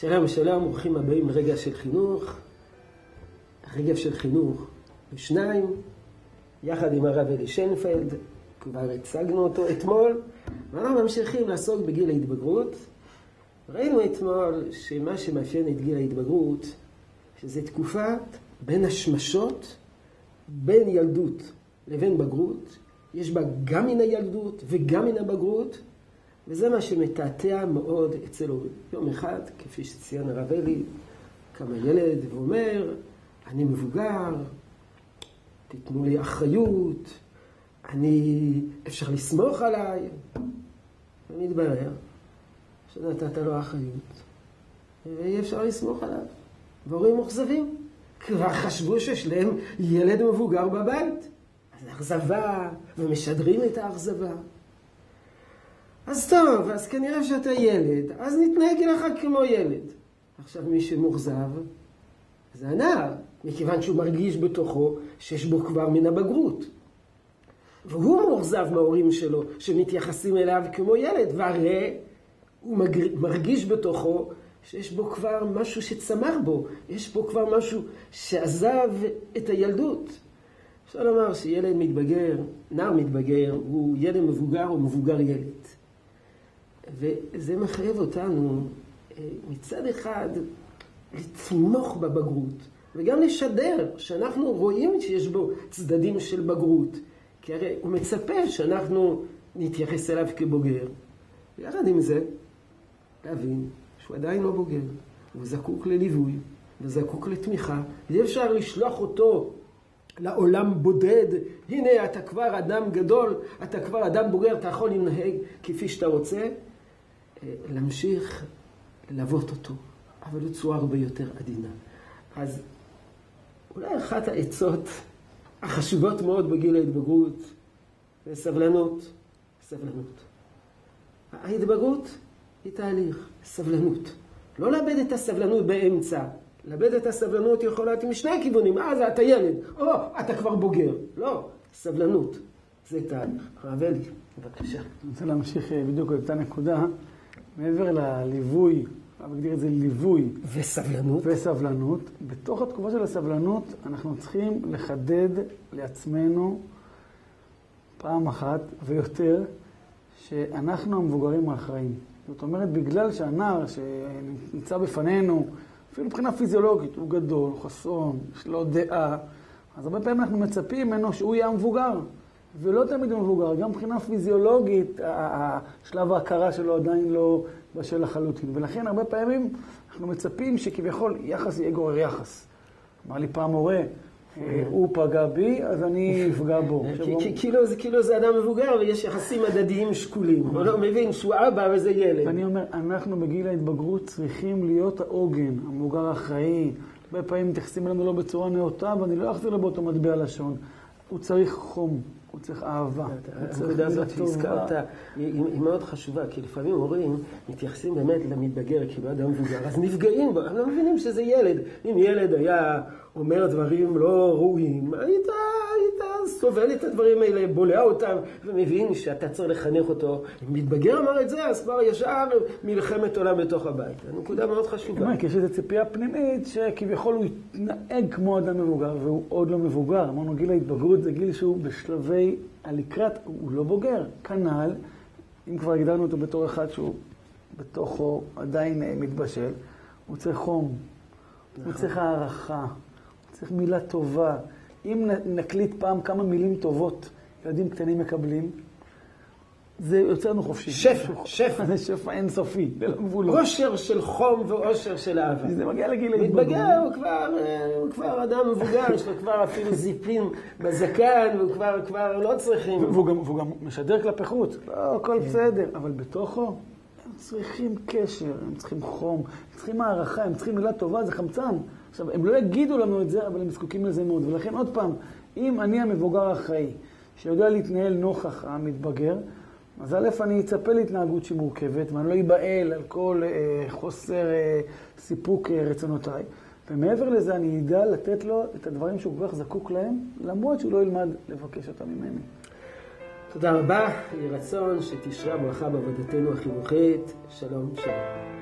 שלום ושלום, ברוכים הבאים לרגע של חינוך. רגע של חינוך בשניים, יחד עם הרב אלי שיינפלד, כבר הצגנו אותו אתמול, ואנחנו ממשיכים לעסוק בגיל ההתבגרות. ראינו אתמול שמה שמאפיין את גיל ההתבגרות, שזה תקופה בין השמשות, בין ילדות לבין בגרות. יש בה גם מן הילדות וגם מן הבגרות. וזה מה שמתעתע מאוד אצל הורים. יום אחד, כפי שציין הרב אלי, קם הילד ואומר, אני מבוגר, תיתנו לי אחריות, אני, אפשר לסמוך עליי. ומתברר שנתת לו אחריות, ואי אפשר לסמוך עליו. והורים מאוכזבים. כבר חשבו שיש להם ילד מבוגר בבית. אז אכזבה, ומשדרים את האכזבה. אז טוב, אז כנראה שאתה ילד, אז נתנהג לך כמו ילד. עכשיו מי שמאוכזב זה הנער, מכיוון שהוא מרגיש בתוכו שיש בו כבר מן הבגרות. והוא מאוכזב מההורים שלו, שמתייחסים אליו כמו ילד, והרי הוא מרגיש בתוכו שיש בו כבר משהו שצמח בו, יש בו כבר משהו שעזב את הילדות. אפשר לומר שילד מתבגר, נער מתבגר, הוא ילד מבוגר או מבוגר ילד. וזה מחייב אותנו אה, מצד אחד לתמוך בבגרות, וגם לשדר שאנחנו רואים שיש בו צדדים של בגרות, כי הרי הוא מצפה שאנחנו נתייחס אליו כבוגר. ויחד עם זה, להבין שהוא עדיין לא בוגר, הוא זקוק לליווי, וזקוק לתמיכה, ואי אפשר לשלוח אותו לעולם בודד, הנה אתה כבר אדם גדול, אתה כבר אדם בוגר, אתה יכול לנהג כפי שאתה רוצה, להמשיך ללוות אותו, אבל בצורה הרבה יותר עדינה. אז אולי אחת העצות החשובות מאוד בגיל ההתבגרות זה סבלנות, סבלנות. ההתבגרות היא תהליך, סבלנות. לא לאבד את הסבלנות באמצע. לאבד את הסבלנות יכולה להיות משני הכיוונים. אה, זה אתה ילד, או, אתה כבר בוגר. לא, סבלנות. זה תהליך. הרב אלי, בבקשה. אני רוצה להמשיך אה, בדיוק על אותה נקודה. מעבר לליווי, אני מגדיר את זה ליווי. וסבלנות. וסבלנות. בתוך התקופה של הסבלנות אנחנו צריכים לחדד לעצמנו פעם אחת ויותר שאנחנו המבוגרים האחראים. זאת אומרת, בגלל שהנער שנמצא בפנינו, אפילו מבחינה פיזיולוגית, הוא גדול, הוא חסון, יש לו דעה, אז הרבה פעמים אנחנו מצפים ממנו שהוא יהיה המבוגר. ולא תמיד הוא מבוגר, גם מבחינה פיזיולוגית, שלב ההכרה שלו עדיין לא בשל לחלוטין. ולכן הרבה פעמים אנחנו מצפים שכביכול יחס יהיה גורר יחס. אמר לי פעם מורה, אה, הוא פגע בי, אז אני אפגע בו. כאילו זה כאילו זה אדם מבוגר ויש יחסים הדדיים שקולים. הוא לא מבין שהוא אבא וזה ילד. אני אומר, אנחנו בגיל ההתבגרות צריכים להיות העוגן, המבוגר האחראי. הרבה פעמים מתייחסים אלינו לא בצורה נאותה, ואני לא אחזיר לו באותו מטבע לשון. הוא צריך חום, הוא צריך אהבה. הנקודה הזאת שהזכרת היא מאוד חשובה, כי לפעמים הורים מתייחסים באמת למתבגר כאילו אדם מבוגר, אז נפגעים הם לא מבינים שזה ילד. אם ילד היה אומר דברים לא ראויים, היית סובל את הדברים האלה, בולע אותם, ומבין שאתה צריך לחנך אותו. אם מתבגר אמר את זה, אז כבר ישר מלחמת עולם בתוך הבית. הנקודה מאוד חשובה. כי יש איזו ציפייה פנימית שכביכול הוא יתנהג כמו אדם מבוגר, והוא עוד לא מבוגר. אמרנו, גיל ההתבגרות זה גיל שהוא בשלבי הלקראת, הוא לא בוגר. כנ"ל, אם כבר הגדרנו אותו בתור אחד שהוא בתוכו עדיין מתבשל, הוא צריך חום, הוא צריך הערכה. צריך מילה טובה. אם נקליט פעם כמה מילים טובות ילדים קטנים מקבלים, זה יוצא לנו חופשי. שפע, שפע. זה שפע אינסופי, זה לא גבולות. אושר של חום ואושר של אהבה. זה מגיע לגיל ההתבגרות. מתבגר, הוא כבר, הוא כבר אדם מבוגר, יש לו כבר אפילו זיפים בזקן, והוא כבר, כבר לא צריכים. והוא גם, והוא גם משדר כלפי חוץ. לא, הכל בסדר. אבל בתוכו, הם צריכים קשר, הם צריכים חום, הם צריכים הערכה, הם צריכים מילה טובה, זה חמצן. עכשיו, הם לא יגידו לנו את זה, אבל הם זקוקים לזה מאוד. ולכן, עוד פעם, אם אני המבוגר האחראי, שיודע להתנהל נוכח המתבגר, אז א', אני אצפה להתנהגות שהיא מורכבת, ואני לא אבהל על כל אה, חוסר אה, סיפוק אה, רצונותיי. ומעבר לזה, אני אדע לתת לו את הדברים שהוא כל כך זקוק להם, למרות שהוא לא ילמד לבקש אותם ממני. תודה רבה, יהי רצון שתשרה ברכה בעבודתנו החינוכית. שלום, שלום.